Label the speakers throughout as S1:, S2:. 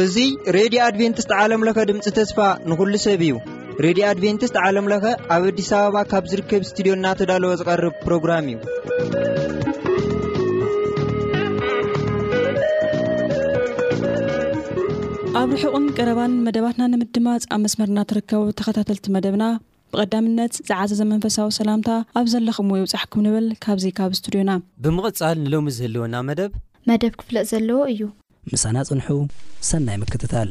S1: እዙ ሬድዮ ኣድቨንትስት ዓለምለኸ ድምፂ ተስፋ ንኹሉ ሰብ እዩ ሬድዮ ኣድቨንትስት ዓለምለኸ ኣብ ኣዲስ ኣበባ ካብ ዝርከብ ስትድዮ እናተዳለወ ዝቐርብ ፕሮግራም እዩ
S2: ኣብ ርሑቕን ቀረባን መደባትና ንምድማፅ ኣብ መስመርና ትርከቡ ተኸታተልቲ መደብና ብቐዳምነት ዝዓዘዘ መንፈሳዊ ሰላምታ ኣብ ዘለኹምዎ ይብፃሕኩም ንብል ካብዚ ካብ ስቱድዮና።
S3: ብምቕፃል ንሎሚ ዝህልወና መደብ።
S4: መደብ ክፍለጥ ዘለዎ እዩ።
S5: ምሳና ፅንሑ ሰናይ ምክትታል።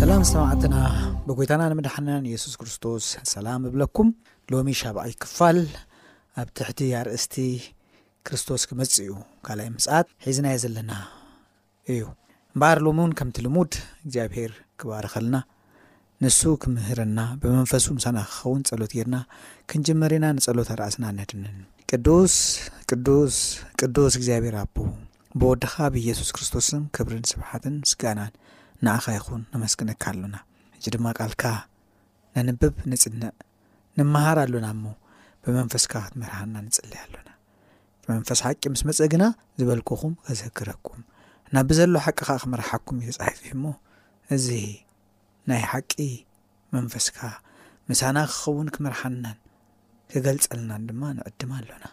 S6: ሰላም ሰማዕትና ብጎይታና ንምድሓናን የሱስ ክርስቶስ ሰላም እብለኩም ሎሚ ሻብዓይ ክፋል ኣብ ትሕቲ ኣርእስቲ ክርስቶስ ክመጽእ እዩ፣ ካልኣይ ምጽኣት ሒዝናዮ ዘለና እዩ። እምበኣር ሎሚ እውን ከምቲ ልሙድ እግዚኣብሄር ክባርኸልና፣ ንሱ ክምህረና፣ ብመንፈሱ ምሳና ክኸውን ጸሎት ጌርና ክንጅምር ኢና፣ ንጸሎት ኣርእስና ነድንን። ቅዱስ ቅዱስ ቅዱስ እግዚኣብሄር ኣቦ፣ ብወድኻ ብኢየሱስ ክርስቶስ ስም ክብርን ስብሓትን ምስጋናን ንኣኻ ይኹን፣ ነመስግነካ ኣሎና። ሕጂ ድማ ቃልካ ነንብብ፣ ንጽንዕ። ንመሃር ኣሎና እሞ ብመንፈስካ ክትመርሃና ንጽልይ ኣሎና ብመንፈስ ሓቂ ምስ መጸ ግና ዝበልኩኹም ከዘክረኩም ናብ ብዘሎ ሓቂ ከዓ ክመርሓኩም እዩ ተጻሒፉ እሞ እዚ ናይ ሓቂ መንፈስካ ምሳና ክኸውን ክመርሓናን ክገልጸልናን ድማ ንዕድም ኣሎና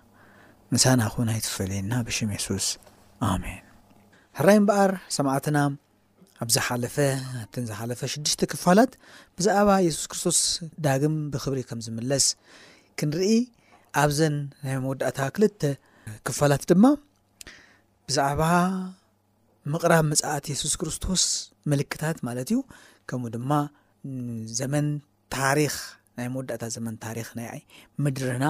S6: ምሳና ኹን ኣይትፈለየና ብሽም የሱስ ኣሜን ሕራይ እምበኣር ሰማዕትና ኣብ ዝሓለፈ ኣብተን ዝሓለፈ ሽዱሽተ ክፋላት ብዛዕባ የሱስ ክርስቶስ ዳግም ብክብሪ ከም ዝምለስ ክንርኢ ኣብዘን ናይ መወዳእታ ክልተ ክፋላት ድማ ብዛዕባ ምቕራብ መጽእት የሱስ ክርስቶስ ምልክታት ማለት እዩ ከምኡ ድማ ዘመን ታሪኽ ናይ መወዳእታ ዘመን ታሪኽ ናይ ምድርና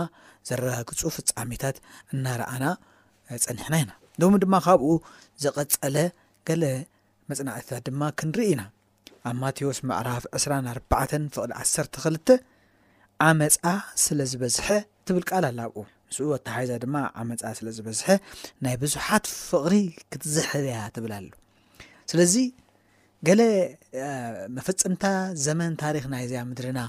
S6: ዘረጋግጹ ፍጻሜታት እናረኣና ጸኒሕና ኢና። ሎሚ ድማ ካብኡ ዘቐጸለ ገለ መጽናዕትታት ድማ ክንርኢ ኢና። ኣብ ማቴዎስ ምዕራፍ 24 ፍቕዲ 12 ዓመፃ ስለ ዝበዝሐ ትብል ቃል ኣላ ኣብኡ ምስኡ ኣተሓሒዛ ድማ ዓመፃ ስለ ዝበዝሐ ናይ ብዙሓት ፍቕሪ ክትዝሕልያ ትብል ኣሎ ስለዚ ገለ መፈጸምታ ዘመን ታሪኽ ናይዛ ምድርና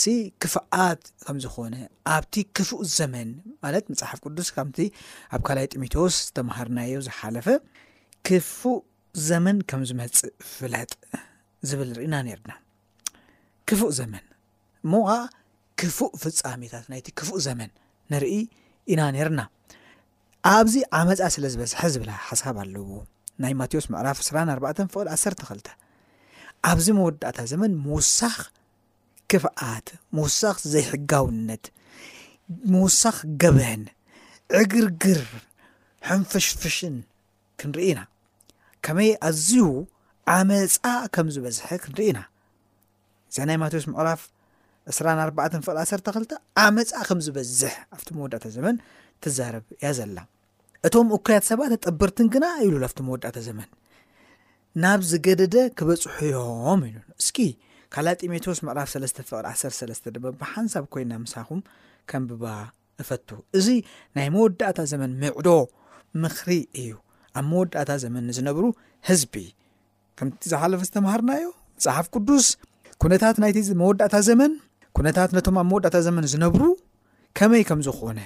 S6: ሲ ክፍኣት ከም ዝኾነ ኣብቲ ክፉእ ዘመን ማለት መጽሓፍ ቅዱስ ከምቲ ኣብ ካልይ ጢሞቴዎስ ዝተምሃርናዮ ዝሓለፈ ክፉእ ዘመን ከም ዝመፅእ ፍለጥ ዝብል ርኢና ነርና ክፉእ ዘመን እሞ ከዓ ክፉእ ፍፃሜታት ናይቲ ክፉእ ዘመን ንርኢ ኢና ነርና ኣብዚ ዓመጻ ስለ ዝበዝሐ ዝብል ሓሳብ ኣለዎ። ናይ ማቴዎስ ምዕራፍ ዕስራን ኣርባዕተን ፍቕዲ ዓሰርተ ክልተ ኣብዚ መወዳእታ ዘመን ምውሳኽ ክፍኣት፣ ምውሳኽ ዘይሕጋውነት፣ ምውሳኽ ገበን፣ ዕግርግር፣ ሕንፍሽፍሽን ክንርኢ ኢና። ከመይ ኣዝዩ ዓመጻ ከም ዝበዝሐ ክንርኢ ኢና። እዛ ናይ ማቴዎስ ምዕራፍ ዕስራን ኣርባዕተን ፍቕዲ ዓሰርተ ክልተ ዓመፃ ከም ዝበዝሕ ኣብቲ መወዳእታ ዘመን ትዛረብ እያ ዘላ እቶም እኩያት ሰባት ተጠበርትን ግና ይብሉ ኣብቲ መወዳእታ ዘመን ናብ ዝገደደ ክበፅሑ እዮም ይብሉ እስኪ ካልኣ ጢሞቴዎስ ምዕራፍ 3 ፍቕዲ 13 ድማ ብሓንሳብ ኮይና ምሳኹም ከምብባ እፈቱ እዚ ናይ መወዳእታ ዘመን ምዕዶ ምኽሪ እዩ ኣብ መወዳእታ ዘመን ንዝነብሩ ህዝቢ ከምቲ ዝሓለፈ ዝተምሃርናዮ መፅሓፍ ቅዱስ ኩነታት ናይቲ መወዳእታ ዘመን ኩነታት ነቶም ኣብ መወዳእታ ዘመን ዝነብሩ ከመይ ከም ዝኾነ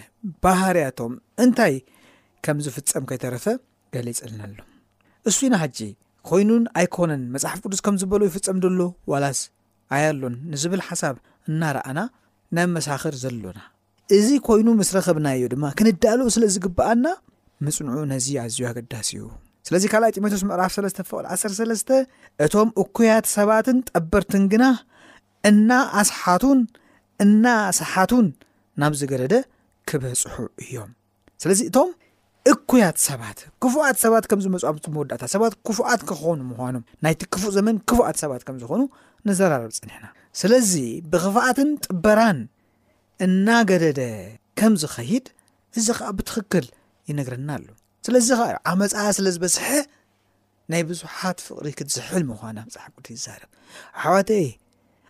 S6: ባህርያቶም እንታይ ከም ዝፍፀም ከይተረፈ ገሊፅልና ኣሎ እሱ ኢና ሓጂ ኮይኑን ኣይኮነን መፅሓፍ ቅዱስ ከም ዝበሎ ይፍፀም ደሎ ዋላስ ኣይ ኣሎን ንዝብል ሓሳብ እናረኣና ነመሳኽር ዘሎና እዚ ኮይኑ ምስ ረኸብናዮ ድማ ክንዳሎ ስለ ዝግብኣና ምጽንዑ ነዚ ኣዝዩ ኣገዳሲ እዩ። ስለዚ ካልኣይ ጢሞቴዎስ ምዕራፍ ሰለስተ ፍቕድ ዓሰርተ ሰለስተ እቶም እኩያት ሰባትን ጠበርትን ግና እና ኣስሓቱን እና ሰሓቱን ናብ ዝገደደ ክበጽሑ እዮም። ስለዚ እቶም እኩያት ሰባት ክፉኣት ሰባት ከም ዝመፁ ኣብቲ መወዳእታ ሰባት ክፉኣት ክኾኑ ምዃኖም ናይቲ ክፉእ ዘመን ክፉኣት ሰባት ከም ዝኾኑ ንዘራረብ ፀኒሕና ስለዚ ብክፍኣትን ጥበራን እናገደደ ከም ዝኸይድ እዚ ከዓ ብትኽክል ይነግረና ኣሎ ስለዚ ከዓ እዩ ዓመፃ ስለ ዝበዝሐ ናይ ብዙሓት ፍቕሪ ክትዝሕል ምዃና መፅሓፍ ቅዱስ ይዛረብ ኣሕዋተይ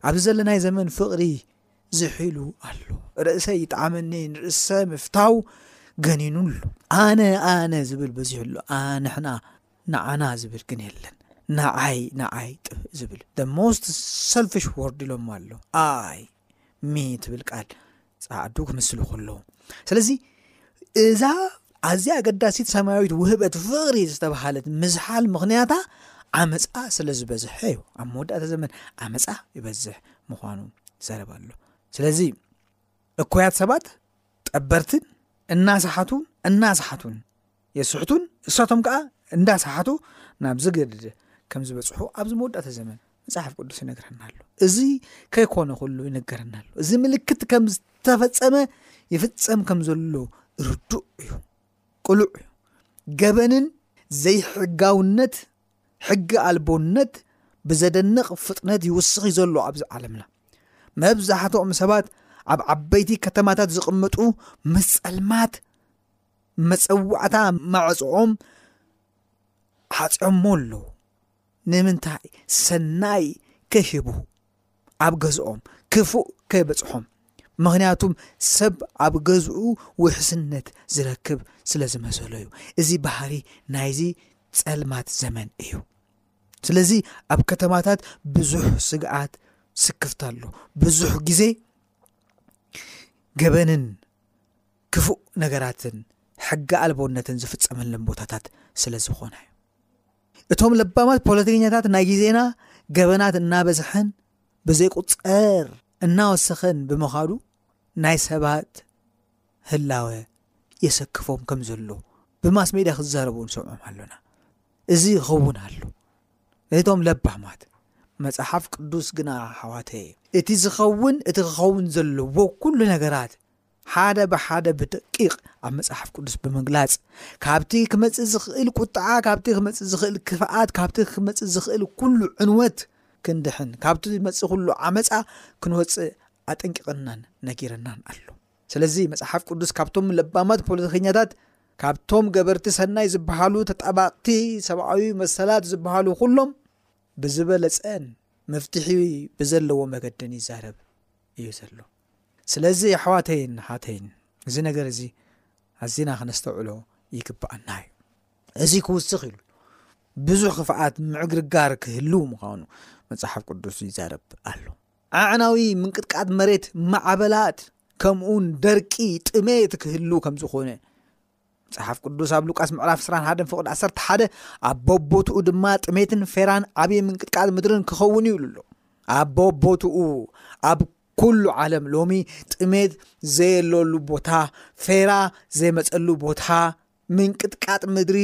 S6: ኣብዚ ዘለናይ ዘመን ፍቕሪ ዝሒሉ ኣሎ ርእሰ ይጥዓመኒ ንርእሰ ምፍታው ገኒኑ ኣሎ ኣነ ኣነ ዝብል በዚሑ ኣሎ ኣንሕና ንዓና ዝብል ግን የለን ንዓይ ንዓይ ዝብል ደ ሞስት ሰልፊሽ ወርድ ኢሎሞ ኣሎ ኣይ ሚ ትብል ቃል ፃዕዱ ክምስሉ ከለዉ ስለዚ እዛ ኣዝያ ኣገዳሲት ሰማያዊት ውህበት ፍቕሪ ዝተባሃለት ምዝሓል ምኽንያታ ዓመፃ ስለ ዝበዝሐ እዩ ኣብ መወዳእታ ዘመን ዓመፃ ይበዝሕ ምዃኑ ይዛረብ ኣሎ ስለዚ እኮያት ሰባት ጠበርትን እናሰሓቱን እናሰሓቱን የስሕቱን እሳቶም ከኣ እንዳሰሓቱ ናብ ዝገደደ ከም ዝበጽሑ ኣብዚ መወዳእታ ዘመን መጽሓፍ ቅዱስ ይነግረና ኣሎ እዚ ከይኮነ ኩሉ ይነገረና ኣሎ እዚ ምልክት ከም ዝተፈጸመ ይፍጸም ከም ዘሎ ርዱእ እዩ ቅሉዕ እዩ ገበንን ዘይሕጋውነት ሕጊ ኣልቦነት ብዘደንቕ ፍጥነት ይውስኺ ዘሎ ኣብዚ ዓለምና መብዛሕትኦም ሰባት ኣብ ዓበይቲ ከተማታት ዝቕመጡ ምስ ጸልማት መፀዋዕታ ማዕፅኦም ሓፂዖሞ ኣለዉ ንምንታይ ሰናይ ከይህቡ ኣብ ገዝኦም ክፉእ ከይበፅሖም ምክንያቱም ሰብ ኣብ ገዝኡ ውሕስነት ዝረክብ ስለ ዝመሰሎ እዩ እዚ ባህሪ ናይዚ ፀልማት ዘመን እዩ ስለዚ ኣብ ከተማታት ብዙሕ ስግኣት ስክፍታ ኣሎ ብዙሕ ግዜ ገበንን ክፉእ ነገራትን ሕገ ኣልቦነትን ዝፍጸመለን ቦታታት ስለ ዝኾና እዩ። እቶም ለባማት ፖለቲከኛታት ናይ ግዜና ገበናት እናበዝሐን ብዘይቁጸር እናወሰኸን ብምኻዱ ናይ ሰባት ህላወ የሰክፎም ከም ዘሎ ብማስ ሜድያ ክዛረቡ ንሰምዖም ኣሎና። እዚ ይኸውን ኣሎ ነቶም ለባማት መጽሓፍ ቅዱስ ግና ኣሕዋተየ እቲ ዝኸውን እቲ ክኸውን ዘለዎ ኩሉ ነገራት ሓደ ብሓደ ብደቂቕ ኣብ መጽሓፍ ቅዱስ ብምግላጽ ካብቲ ክመጽእ ዝኽእል ቁጥዓ ካብቲ ክመጽእ ዝኽእል ክፍኣት ካብቲ ክመጽእ ዝኽእል ኩሉ ዕንወት ክንድሕን ካብቲ ዝመጽእ ኩሉ ዓመፃ ክንወፅእ ኣጠንቂቐናን ነጊረናን ኣሎ ስለዚ መጽሓፍ ቅዱስ ካብቶም ለባማት ፖለቲከኛታት ካብቶም ገበርቲ ሰናይ ዝበሃሉ ተጣባቕቲ ሰብኣዊ መሰላት ዝበሃሉ ኩሎም ብዝበለፀን መፍትሒ ብዘለዎ መገድን ይዛረብ እዩ ዘሎ ስለዚ የሕዋተይን ኣሓተይን እዚ ነገር እዚ ኣዚና ከነስተውዕሎ ይግብኣና እዩ። እዚ ክውስኽ ኢሉ ብዙሕ ክፍኣት ምዕግርጋር ክህልው ምዃኑ መጽሓፍ ቅዱስ ይዛረብ ኣሎ። ኣዕናዊ ምንቅጥቃጥ መሬት፣ ማዕበላት ከምኡውን ደርቂ፣ ጥሜት ክህሉ ከም ዝኾነ መጽሓፍ ቅዱስ ኣብ ሉቃስ ምዕራፍ 21 ፍቕዲ 11 ኣብ ቦቦትኡ ድማ ጥሜትን ፌራን ዓብዪ ምንቅጥቃጥ ምድርን ክኸውን እዩ ኢሉ ኣብ ቦቦትኡ ኣብ ኩሉ ዓለም ሎሚ ጥሜት ዘየለሉ ቦታ ፌራ ዘይመፀሉ ቦታ ምንቅጥቃጥ ምድሪ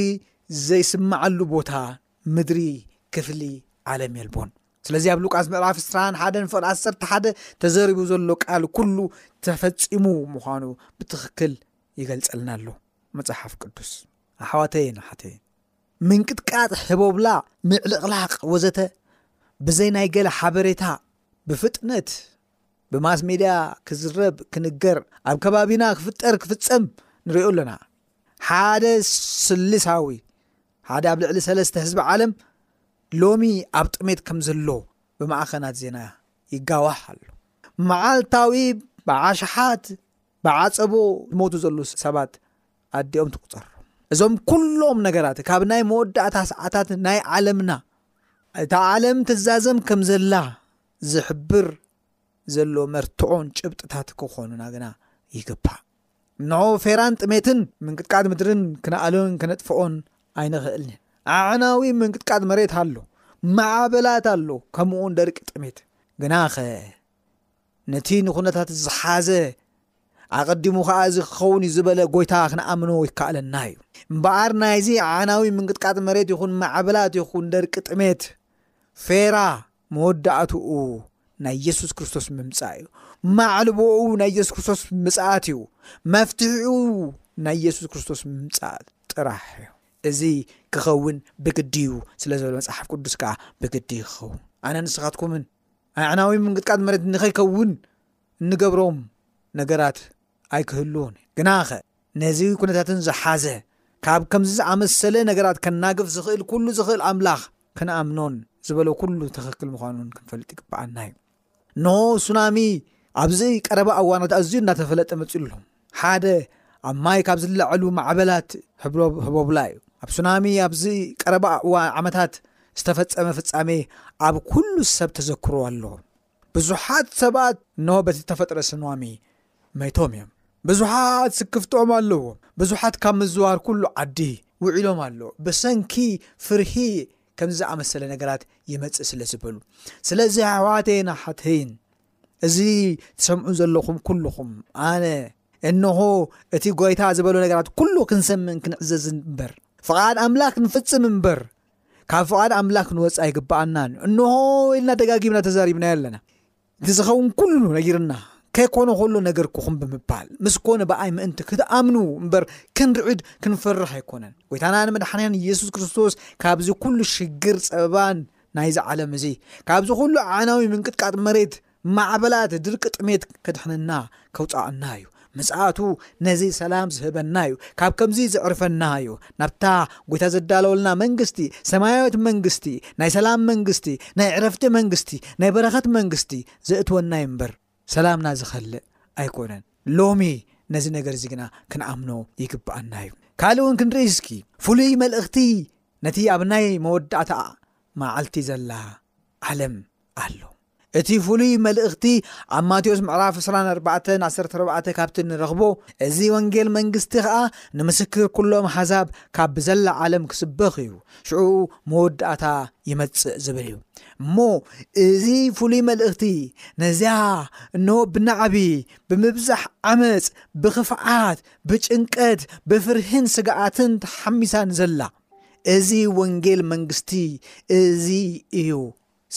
S6: ዘይስማዓሉ ቦታ ምድሪ ክፍሊ ዓለም የልቦን ስለዚ ኣብ ሉቃስ ምዕራፍ ስራን ሓደን ፍቕሪ ዓሰርተ ሓደ ተዘሪቡ ዘሎ ቃል ኩሉ ተፈፂሙ ምዃኑ ብትኽክል ይገልጸልና ኣሎ መጽሓፍ ቅዱስ ኣሕዋተይን ኣሓተይን። ምንቅጥቃጥ ሕቦብላ ምዕልቕላቕ ወዘተ ብዘይ ናይ ገለ ሓበሬታ ብፍጥነት ብማስ ሜድያ ክዝረብ ክንገር ኣብ ከባቢና ክፍጠር ክፍጸም ንሪኦ ኣለና ሓደ ስልሳዊ ሓደ ኣብ ልዕሊ ሰለስተ ህዝቢ ዓለም ሎሚ ኣብ ጥሜት ከም ዘሎ ብማዕኸናት ዜና ይጋዋሕ ኣሎ መዓልታዊ ብዓሽሓት ብዓጸቦ ዝሞቱ ዘሉ ሰባት ኣዲኦም ትቁጸር እዞም ኩሎም ነገራት ካብ ናይ መወዳእታ ሰዓታት ናይ ዓለምና እታ ዓለም ትዛዘም ከም ዘላ ዝሕብር ዘሎ መርትዖን ጭብጥታት ክኾኑና ግና ይግባእ እንሆ ፌራን ጥሜትን ምንቅጥቃጥ ምድርን ክነኣሎን ክነጥፍኦን ኣይንኽእልን ኣዕናዊ ምንቅጥቃጥ መሬት ኣሎ ማዕበላት ኣሎ ከምኡውን ደርቂ ጥሜት ግናኸ ነቲ ንኩነታት ዝሓዘ ኣቐዲሙ ኸኣ እዚ ክኸውን እዩ ዝበለ ጐይታ ክንኣምኖ ይከኣለና እዩ። እምበኣር ናይዚ ኣዕናዊ ምንቅጥቃጥ መሬት ይኹን ማዕበላት ይኹን ደርቂ ጥሜት ፌራ መወዳእትኡ ናይ የሱስ ክርስቶስ ምምጻእ እዩ። ማዕልቦኡ ናይ የሱስ ክርስቶስ ምጽኣት እዩ። መፍትሒኡ ናይ የሱስ ክርስቶስ ምምጻእ ጥራሕ እዩ። እዚ ክኸውን ብግዲ እዩ ስለ ዘሎ መጽሓፍ ቅዱስ ከኣ ብግዲ ክኸውን ኣነ ንስኻትኩምን ኣዕናዊ ምንቅጥቃጥ መሬት ንኸይከውን እንገብሮም ነገራት ኣይክህሉን። ግናኸ ነዚ ኩነታትን ዝሓዘ ካብ ከምዚ ዝኣመሰለ ነገራት ከናግፍ ዝኽእል ኩሉ ዝኽእል ኣምላኽ ክንኣምኖን ዝበሎ ኩሉ ትኽክል ምዃኑን ክንፈልጥ ይግብኣና እዩ። እንሆ ሱናሚ ኣብዚ ቀረባ እዋናት ኣዝዩ እናተፈለጠ መፂኡ ኣሎ። ሓደ ኣብ ማይ ካብ ዝለዐሉ ማዕበላት ህቦብላ እዩ። ኣብ ሱናሚ ኣብዚ ቀረባ እዋን ዓመታት ዝተፈጸመ ፍጻሜ ኣብ ኩሉ ሰብ ተዘክሮ ኣሎ። ብዙሓት ሰባት እነሆ በቲ ተፈጥረ ስኗሚ መይቶም እዮም። ብዙሓት ስክፍትኦም ኣለዎም። ብዙሓት ካብ ምዝዋር ኩሉ ዓዲ ውዒሎም ኣሎ ብሰንኪ ፍርሂ ከምዚ ዝኣመሰለ ነገራት ይመጽእ ስለ ዝበሉ ስለዚ ኣሕዋተይን ኣሓተይን እዚ ትሰምዑ ዘለኹም ኩሉኹም ኣነ እንሆ እቲ ጎይታ ዝበሎ ነገራት ኩሉ ክንሰምዕን ክንዕዘዝን እምበር ፍቓድ ኣምላኽ ክንፍጽም እምበር ካብ ፍቓድ ኣምላኽ ክንወፅ ኣይግባኣናን እንሆ ኢልና ደጋጊምና ተዛሪብና ኣለና እቲ ዝኸውን ኩሉ ነጊርና ከይኮነ ከሎ ነገርኩኹም ብምባል ምስ ኮነ ብኣይ ምእንቲ ክትኣምኑ እምበር ክንርዕድ ክንፈርሕ ኣይኮነን ጎይታናን መድሓንያን ኢየሱስ ክርስቶስ ካብዚ ኩሉ ሽግር ፀበባን ናይዚ ዓለም እዚ ካብዚ ኩሉ ኣዕናዊ ምንቅጥቃጥ መሬት፣ ማዕበላት፣ ድርቂ፣ ጥሜት ከድሕነና ከውጽኣና እዩ። ምጽኣቱ ነዚ ሰላም ዝህበና እዩ፣ ካብ ከምዚ ዘዕርፈና እዩ። ናብታ ጎይታ ዘዳለወልና መንግስቲ፣ ሰማያዊት መንግስቲ፣ ናይ ሰላም መንግስቲ፣ ናይ ዕረፍቲ መንግስቲ፣ ናይ በረኸት መንግስቲ ዘእትወና እዩ እምበር። ሰላምና ዝኸልእ ኣይኮነን ሎሚ ነዚ ነገር እዚ ግና ክንኣምኖ ይግብኣና እዩ ካልእ እውን ክንርኢ እስኪ ፍሉይ መልእኽቲ ነቲ ኣብ ናይ መወዳእታ መዓልቲ ዘላ ዓለም ኣሎ እቲ ፍሉይ መልእኽቲ ኣብ ማቴዎስ ምዕራፍ 2414 ካብቲ ንረኽቦ እዚ ወንጌል መንግስቲ ኸኣ ንምስክር ኩሎም ሓዛብ ካብ ብዘላ ዓለም ክስበኽ እዩ ሽዑ መወዳእታ ይመጽእ ዝብል እዩ እሞ እዚ ፍሉይ መልእኽቲ ነዚኣ እንሆ ብናዕቢ ብምብዛሕ ዓመፅ ብኽፍዓት ብጭንቀት ብፍርህን ስግኣትን ተሓሚሳን ዘላ እዚ ወንጌል መንግስቲ እዚ እዩ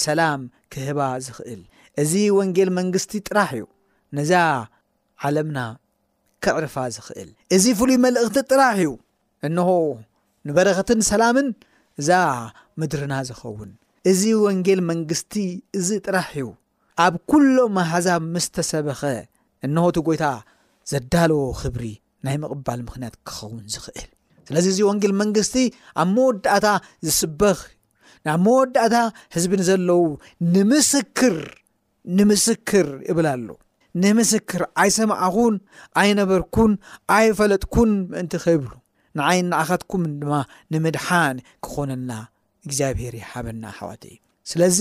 S6: ሰላም ክህባ ዝኽእል እዚ ወንጌል መንግስቲ ጥራሕ እዩ ነዛ ዓለምና ከዕርፋ ዝኽእል እዚ ፍሉይ መልእኽቲ ጥራሕ እዩ እንሆ ንበረኸትን ሰላምን እዛ ምድርና ዚኸውን፣ እዚ ወንጌል መንግስቲ እዚ ጥራሕ እዩ፣ ኣብ ኵሎም ኣሕዛብ ምስ ተሰበኸ፣ እንሆ እቲ ጐይታ ዘዳለዎ ኽብሪ ናይ ምቕባል ምኽንያት ኪኸውን ዚኽእል። ስለዚ እዚ ወንጌል መንግስቲ ኣብ መወዳእታ ዚስበኽ እዩ፣ ናብ መወዳእታ ህዝቢ ንዘለዉ ንምስክር ንምስክር እብል ኣሎ ንምስክር ኣይሰማዕኹን ኣይነበርኩን ኣይፈለጥኩን ምእንቲ ከይብሉ ንዓይን ንዓኻትኩምን ድማ ንምድሓን ክኾነና እግዚኣብሄር ይሓበና ኣሕዋት እዩ ስለዚ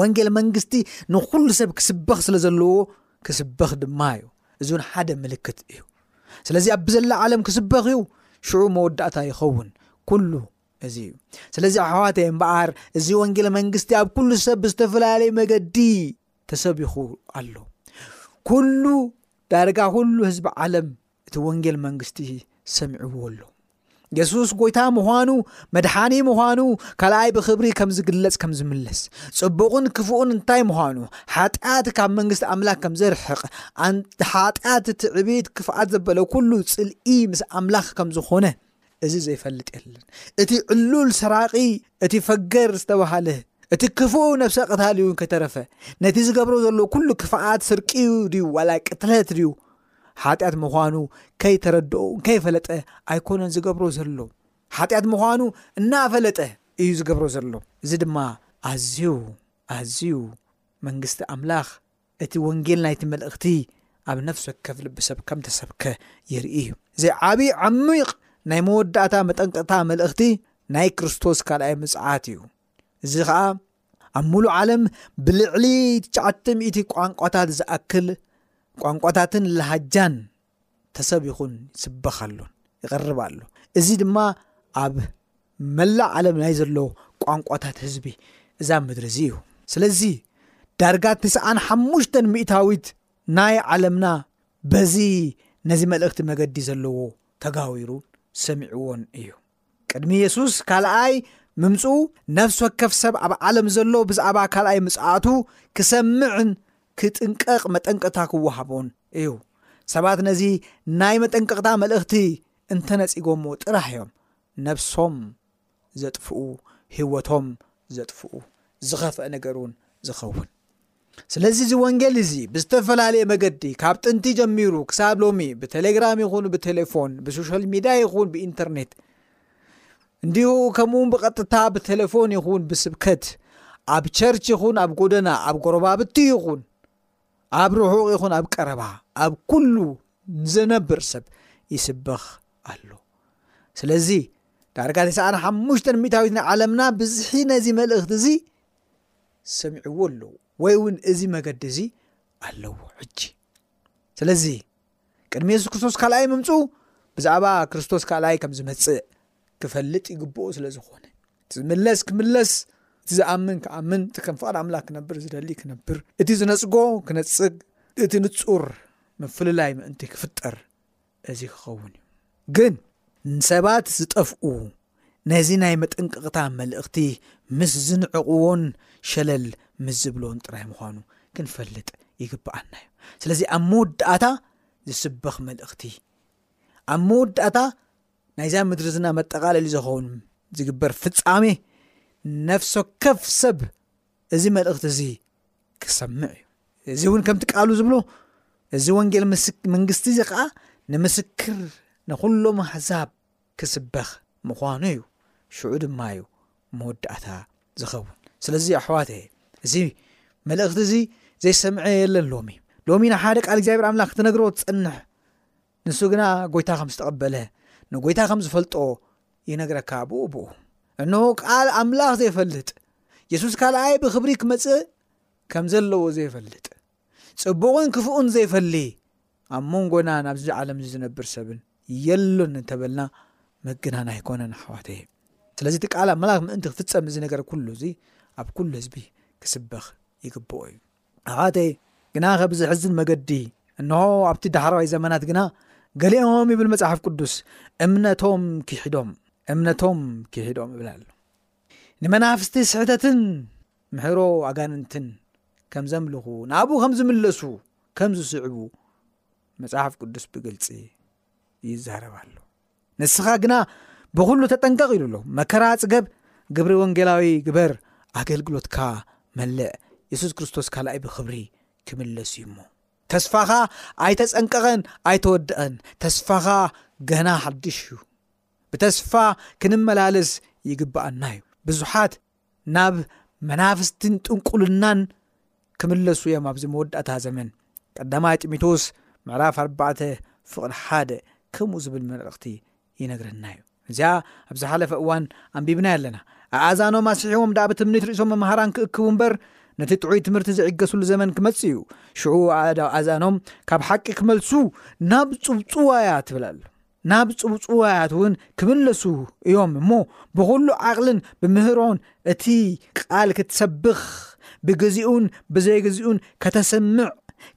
S6: ወንጌል መንግስቲ ንኩሉ ሰብ ክስበኽ ስለ ዘለዎ ክስበኽ ድማ እዩ እዚ እውን ሓደ ምልክት እዩ ስለዚ ኣብ ብዘላ ዓለም ክስበኽ እዩ ሽዑ መወዳእታ ይኸውን ኩሉ እዚ እዩ ስለዚ ኣሕዋተይ እምበኣር እዚ ወንጌል መንግስቲ ኣብ ኩሉ ሰብ ብዝተፈላለየ መገዲ ተሰቢኹ ኣሎ ኩሉ ዳርጋ ኩሉ ህዝቢ ዓለም እቲ ወንጌል መንግስቲ ሰሚዕዎ ኣሎ የሱስ ጎይታ ምዃኑ መድሓኒ ምዃኑ ካልኣይ ብክብሪ ከም ዝግለጽ ከም ዝምለስ ጽቡቕን ክፉኡን እንታይ ምዃኑ ሓጢኣት ካብ መንግስቲ ኣምላኽ ከም ዘርሕቕ ሓጢኣት ትዕቢት ክፍኣት ዘበለ ኩሉ ጽልኢ ምስ ኣምላኽ ከም ዝኾነ እዚ ዘይፈልጥ የለን እቲ ዕሉል ሰራቂ እቲ ፈገር ዝተባሃለ እቲ ክፉእ ነብሰ ቀታሊ እውን ከተረፈ ነቲ ዝገብሮ ዘሎ ኩሉ ክፍኣት ስርቂ ድዩ ዋላ ቅትለት ድዩ ሓጢኣት ምዃኑ ከይተረድኦ ከይፈለጠ ኣይኮነን ዝገብሮ ዘሎ ሓጢኣት ምዃኑ እናፈለጠ እዩ ዝገብሮ ዘሎ እዚ ድማ ኣዝዩ ኣዝዩ መንግስቲ ኣምላኽ እቲ ወንጌል ናይቲ መልእኽቲ ኣብ ነፍሲ ወከፍ ልቢ ሰብ ከም ተሰብከ የርኢ እዩ። እዚ ዓብዪ ዓሚቕ ናይ መወዳእታ መጠንቀቕታ መልእኽቲ ናይ ክርስቶስ ካልኣይ ምጽዓት እዩ። እዚ ኸኣ ኣብ ሙሉእ ዓለም ብልዕሊ ትሽዓተ ሚእቲ ቋንቋታት ዝኣክል ቋንቋታትን ለሃጃን ተሰቢኹን ይስበኽ ኣሎን ይቐርብ ኣሎ። እዚ ድማ ኣብ መላእ ዓለም ናይ ዘሎ ቋንቋታት ህዝቢ እዛ ምድሪ እዚ እዩ። ስለዚ ዳርጋ ትስዓን ሓሙሽተን ሚእታዊት ናይ ዓለምና በዚ ነዚ መልእኽቲ መገዲ ዘለዎ ተጋዊሩን ሰሚዕዎን እዩ። ቅድሚ የሱስ ካልኣይ ምምጽኡ ነፍሲ ወከፍ ሰብ ኣብ ዓለም ዘሎ ብዛዕባ ካልኣይ ምጽኣቱ ክሰምዕን ክጥንቀቕ መጠንቀቕታ ክወሃቦን እዩ። ሰባት ነዚ ናይ መጠንቀቕታ መልእኽቲ እንተነጺጎሞ ጥራሕ እዮም ነብሶም ዘጥፍኡ ህይወቶም ዘጥፍኡ ዝኸፍአ ነገር እውን ዝኸውን። ስለዚ እዚ ወንጌል እዚ ብዝተፈላለየ መገዲ ካብ ጥንቲ ጀሚሩ ክሳብ ሎሚ ብቴሌግራም ይኹን ብቴሌፎን ብሶሻል ሚድያ ይኹን ብኢንተርኔት እንዲሁ ከምኡውን ብቐጥታ ብቴሌፎን ይኹን ብስብከት ኣብ ቸርች ይኹን ኣብ ጎደና ኣብ ጎረባብቲ ይኹን ኣብ ርሑቕ ይኹን ኣብ ቀረባ ኣብ ኩሉ ንዘነብር ሰብ ይስበኽ ኣሎ ስለዚ ዳርጋ 95 ሚታዊት ናይ ዓለምና ብዝሒ ነዚ መልእኽቲ እዚ ዝሰሚዕዎ ኣለዉ ወይ እውን እዚ መገዲ እዚ ኣለዎ ሕጂ ስለዚ ቅድሚ የሱስ ክርስቶስ ካልኣይ ምምፅኡ ብዛዕባ ክርስቶስ ካልኣይ ከም ዝመፅእ ክፈልጥ ይግብኦ ስለ ዝኾነ እቲ ዝምለስ ክምለስ እቲ ዝኣምን ክኣምን እቲ ከም ፍቓድ ኣምላኽ ክነብር ዝደሊ ክነብር እቲ ዝነፅጎ ክነፅግ እቲ ንፁር ምፍልላይ ምእንቲ ክፍጠር እዚ ክኸውን እዩ ግን ንሰባት ዝጠፍኡ ነዚ ናይ መጠንቀቕታ መልእኽቲ ምስ ዝንዕቕዎን ሸለል ምስ ዝብሎን ጥራይ ምዃኑ ክንፈልጥ ይግብኣና እዩ ስለዚ ኣብ መወዳእታ ዝስበኽ መልእኽቲ ኣብ መወዳእታ ናይዛ ምድሪ ዝና መጠቓለሊ ዝኸውን ዝግበር ፍጻሜ ነፍሶ ከፍ ሰብ እዚ መልእኽቲ እዚ ክሰምዕ እዩ እዚ እውን ከምቲ ቃሉ ዝብሎ እዚ ወንጌል መንግስቲ እዚ ከዓ ንምስክር ንኩሎም ኣሕዛብ ክስበኽ ምዃኑ እዩ ሽዑ ድማ እዩ መወዳእታ ዝኸውን ስለዚ ኣሕዋት እዚ መልእኽቲ እዚ ዘይሰምዐ የለን ሎሚ ሎሚ ንሓደ ቃል እግዚኣብሔር ኣምላኽ ክትነግሮ ትፀንሕ ንሱ ግና ጐይታ ኸም ዝተቐበለ፣ ንጐይታ ኸም ዝፈልጦ ይነግረካ ብኡ ብኡ። እንሆ ቃል ኣምላኽ ዘይፈልጥ፣ የሱስ ካልኣይ ብኽብሪ ክመጽእ ከም ዘለዎ ዘይፈልጥ፣ ጽቡቕን ክፉኡን ዘይፈሊ፣ ኣብ መንጎና ናብዚ ዓለም እዚ ዝነብር ሰብን የሎን እንተበልና ምግናን ኣይኮነን ኣሕዋተየ። ስለዚ እቲ ቃል ኣምላኽ ምእንቲ ክፍጸም እዚ ነገር ኩሉ እዚ ኣብ ኩሉ ህዝቢ ክስበኽ ይግብኦ እዩ። ኣሕዋተይ ግናኸ ብዘሕዝን መገዲ እንሆ ኣብቲ ዳሕረዋይ ዘመናት ግና ገሊኦም ይብል መጽሓፍ ቅዱስ እምነቶም ክሒዶም እምነቶም ክሒዶም ይብል ኣሎ ንመናፍስቲ ስሕተትን ምሕሮ ኣጋንንትን ከም ዘምልኹ ንኣብኡ ከም ዝምለሱ ከም ዝስዕቡ መጽሓፍ ቅዱስ ብግልፂ ይዛረብ ኣሎ ንስኻ ግና ብዅሉ ተጠንቀቕ ኢሉ ኣሎ መከራ ጽገብ ግብሪ ወንጌላዊ ግበር ኣገልግሎትካ መልዕ የሱስ ክርስቶስ ካልኣይ ብኽብሪ ክምለስ እዩ እሞ ተስፋኻ ኣይተጸንቀቐን ኣይተወድቐን ተስፋኻ ገና ሓድሽ እዩ ብተስፋ ክንመላለስ ይግብኣና እዩ ብዙሓት ናብ መናፍስትን ጥንቁልናን ክምለሱ እዮም ኣብዚ መወዳእታ ዘመን ቀዳማይ ጢሞቴዎስ ምዕራፍ 4 ፍቕሪ ሓደ ከምኡ ዝብል መልእኽቲ ይነግረና እዩ እዚኣ ኣብ ዝሓለፈ እዋን ኣንቢብና ኣለና ኣኣዛኖም ኣስሒቦም ዳኣ ብትምኒት ርእሶም መምሃራን ክእክቡ እምበር ነቲ ጥዑይ ትምህርቲ ዝዕገስሉ ዘመን ክመፅ እዩ ሽዑ ኣእዛኖም ካብ ሓቂ ክመልሱ ናብ ፅብፅዋያ ትብላሉ ናብ ጽውጽዋያት እውን ክምለሱ እዮም እሞ ብኹሉ ዓቕልን ብምህሮን እቲ ቃል ክትሰብኽ ብግዚኡን ብዘይግዚኡን ከተስምዕ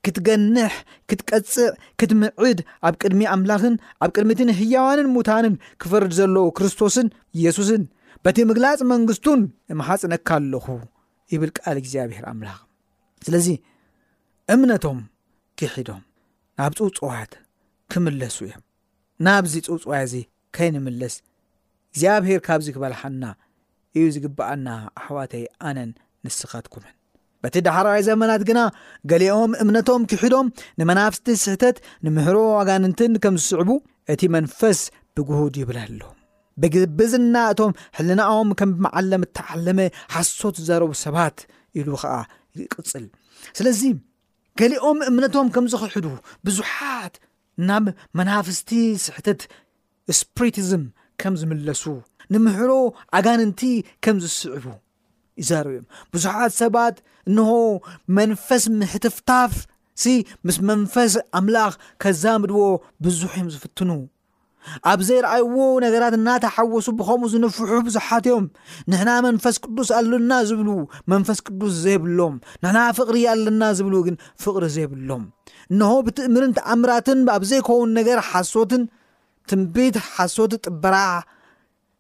S6: ክትገንሕ ክትቀጽዕ ክትምዕድ ኣብ ቅድሚ ኣምላኽን ኣብ ቅድሚትን ህያዋንን ሙታንን ክፈርድ ዘለዎ ክርስቶስን ኢየሱስን በቲ ምግላጽ መንግስቱን እምሓጽነካ ኣለኹ ይብል ቃል እግዚኣብሔር ኣምላኽ ስለዚ እምነቶም ክሒዶም ናብ ጽውጽዋያት ክምለሱ እዮም። ናብዚ ጽውጽዋይ እዚ ከይንምለስ እግዚኣብሄር ካብዚ ክበልሓና እዩ ዝግብኣና ኣሕዋተይ ኣነን ንስኻትኩምን። በቲ ዳሕራዋይ ዘመናት ግና ገሊኦም እምነቶም ክሒዶም ንመናፍስቲ ስሕተት ንምህሮ ኣጋንንትን ከም ዝስዕቡ እቲ መንፈስ ብግሁድ ይብለሎም። ብግብዝና እቶም ሕልናኦም ከም ብመዓለም እተዓለመ ሓሶት ዝዛረቡ ሰባት ኢሉ ኸዓ ይቅጽል። ስለዚ ገሊኦም እምነቶም ከም ዝኽሕዱ ብዙሓት ናብ መናፍስቲ ስሕተት ስፕሪቲዝም ከም ዝምለሱ ንምህሮ ኣጋንንቲ ከም ዝስዕቡ ይዛረቡ እዮም ብዙሓት ሰባት እንሆ መንፈስ ምሕትፍታፍ ሲ ምስ መንፈስ ኣምላኽ ከዛምድዎ ብዙሕ እዮም ዝፍትኑ ኣብ ዘይረኣይዎ ነገራት እናተሓወሱ ብኸምኡ ዝንፍሑ ብዙሓት እዮም ንሕና መንፈስ ቅዱስ ኣለና ዝብሉ መንፈስ ቅዱስ ዘይብሎም ንሕና ፍቕሪ ኣለና ዝብሉ ግን ፍቕሪ ዘይብሎም እነሆ ብትእምርን ተኣምራትን ኣብ ዘይከውን ነገር ሓሶትን ትንቢት ሓሶት ጥበራ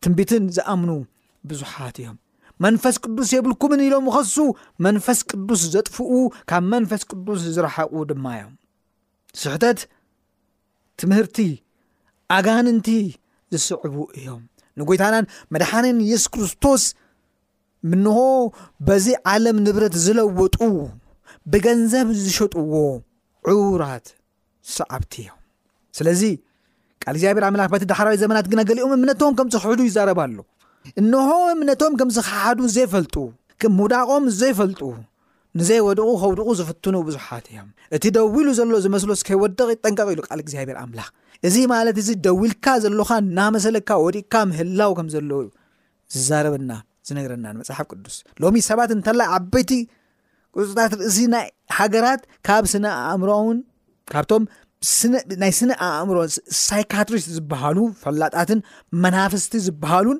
S6: ትንቢትን ዝኣምኑ ብዙሓት እዮም መንፈስ ቅዱስ የብልኩምን ኢሎም ኸሱ መንፈስ ቅዱስ ዘጥፍኡ ካብ መንፈስ ቅዱስ ዝረሓቑ ድማ እዮም ስሕተት ትምህርቲ ኣጋንንቲ ዝስዕቡ እዮም። ንጎይታናን መድሓንን የሱስ ክርስቶስ ምንሆ በዚ ዓለም ንብረት ዝለወጡ ብገንዘብ ዝሸጥዎ ዕዉራት ሰዓብቲ እዮም ስለዚ ቃል እግዚኣብሔር ኣምላኽ በቲ ዳሕራዊ ዘመናት ግና ገሊኦም እምነቶም ከም ዝክሕዱ ይዛረብ ኣሎ እንሆ እምነቶም ከም ዝክሓዱ ዘይፈልጡ ምውዳቆም ዘይፈልጡ ንዘይወድቑ ከውድቑ ዝፍትኑ ብዙሓት እዮም። እቲ ደው ኢሉ ዘሎ ዝመስሎስ ከይወድቕ ይጠንቀቕ ኢሉ ቃል እግዚኣብሔር ኣምላኽ። እዚ ማለት እዚ ደው ኢልካ ዘሎኻ እናመሰለካ ወዲቕካ ምህላው ከም ዘለዎ እዩ ዝዛረበና ዝነግረናን መጽሓፍ ቅዱስ። ሎሚ ሰባት እንተላይ ዓበይቲ ቁጽታት ርእሲ ናይ ሃገራት ካብ ስነ ኣእምሮውን ካብቶም ናይ ስነ ኣእምሮ ሳይካትሪስት ዝበሃሉ ፈላጣትን መናፍስቲ ዝበሃሉን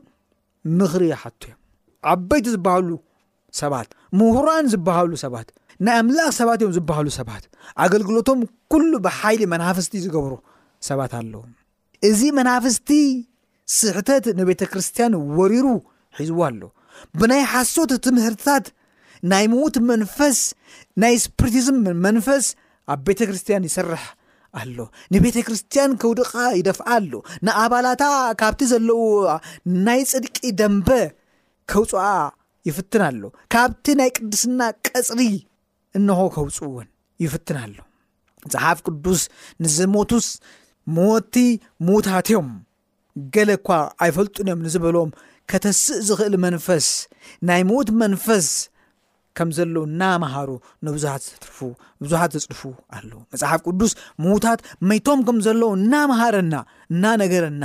S6: ምኽሪ ይሓቱ እዮም ዓበይቲ ዝበሃሉ ሰባት ምሁራን ዝበሃሉ ሰባት ናይ ኣምላኽ ሰባት እዮም ዝበሃሉ ሰባት ኣገልግሎቶም ኩሉ ብሓይሊ መናፍስቲ ዝገብሩ ሰባት ኣለዉ እዚ መናፍስቲ ስሕተት ንቤተ ክርስትያን ወሪሩ ሒዝዎ ኣሎ ብናይ ሓሶት ትምህርትታት ናይ ምዉት መንፈስ ናይ ስፕሪቲዝም መንፈስ ኣብ ቤተ ክርስትያን ይሰርሕ ኣሎ ንቤተ ክርስትያን ከውድቃ ይደፍኣ ኣሎ ንኣባላታ ካብቲ ዘለዉ ናይ ፅድቂ ደንበ ከውጽኣ ይፍትን ኣሎ። ካብቲ ናይ ቅድስና ቀጽሪ እንሆ ከውጽእወን ይፍትን ኣሎ። መጽሓፍ ቅዱስ ንዝሞቱስ ሞቲ ሙታት እዮም ገለ እኳ ኣይፈልጡን እዮም ንዝበሎም ከተስእ ዝኽእል መንፈስ ናይ ሞት መንፈስ ከም ዘለዉ እናመሃሩ ንብዙሃት ዘትርፉ ብዙሃት ዘጽድፉ ኣለዉ። መጽሓፍ ቅዱስ ምዉታት መይቶም ከም ዘለዉ እናመሃረና እናነገረና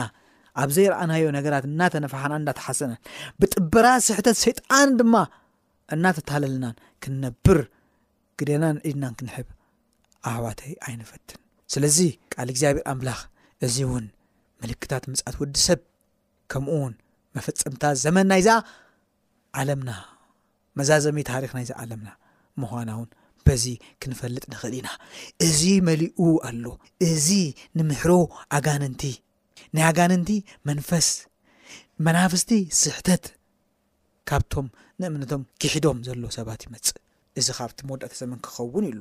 S6: ኣብ ዘይረኣናዮ ነገራት እናተነፋሓና እንዳተሓሰናን ብጥበራ ስሕተት ሰይጣን ድማ እናተታለልናን ክንነብር ግደናን ኢድናን ክንሕብ ኣሕዋተይ ኣይንፈትን ስለዚ ቃል እግዚኣብሔር ኣምላኽ እዚ እውን ምልክታት ምጽት ወዲ ሰብ ከምኡ ውን መፈፀምታ ዘመን ናይዛ ዓለምና መዛዘሚ ታሪኽ ናይዛ ዓለምና ምዃናውን በዚ ክንፈልጥ ንኽእል ኢና። እዚ መሊኡ ኣሎ። እዚ ንምሕሮ ኣጋንንቲ፣ ናይ ኣጋንንቲ መንፈስ፣ መናፍስቲ ስሕተት ካብቶም ንእምነቶም ኪሒዶም ዘሎ ሰባት ይመጽእ። እዚ ካብቲ መወዳእታ ዘመን ክኸውን ኢሉ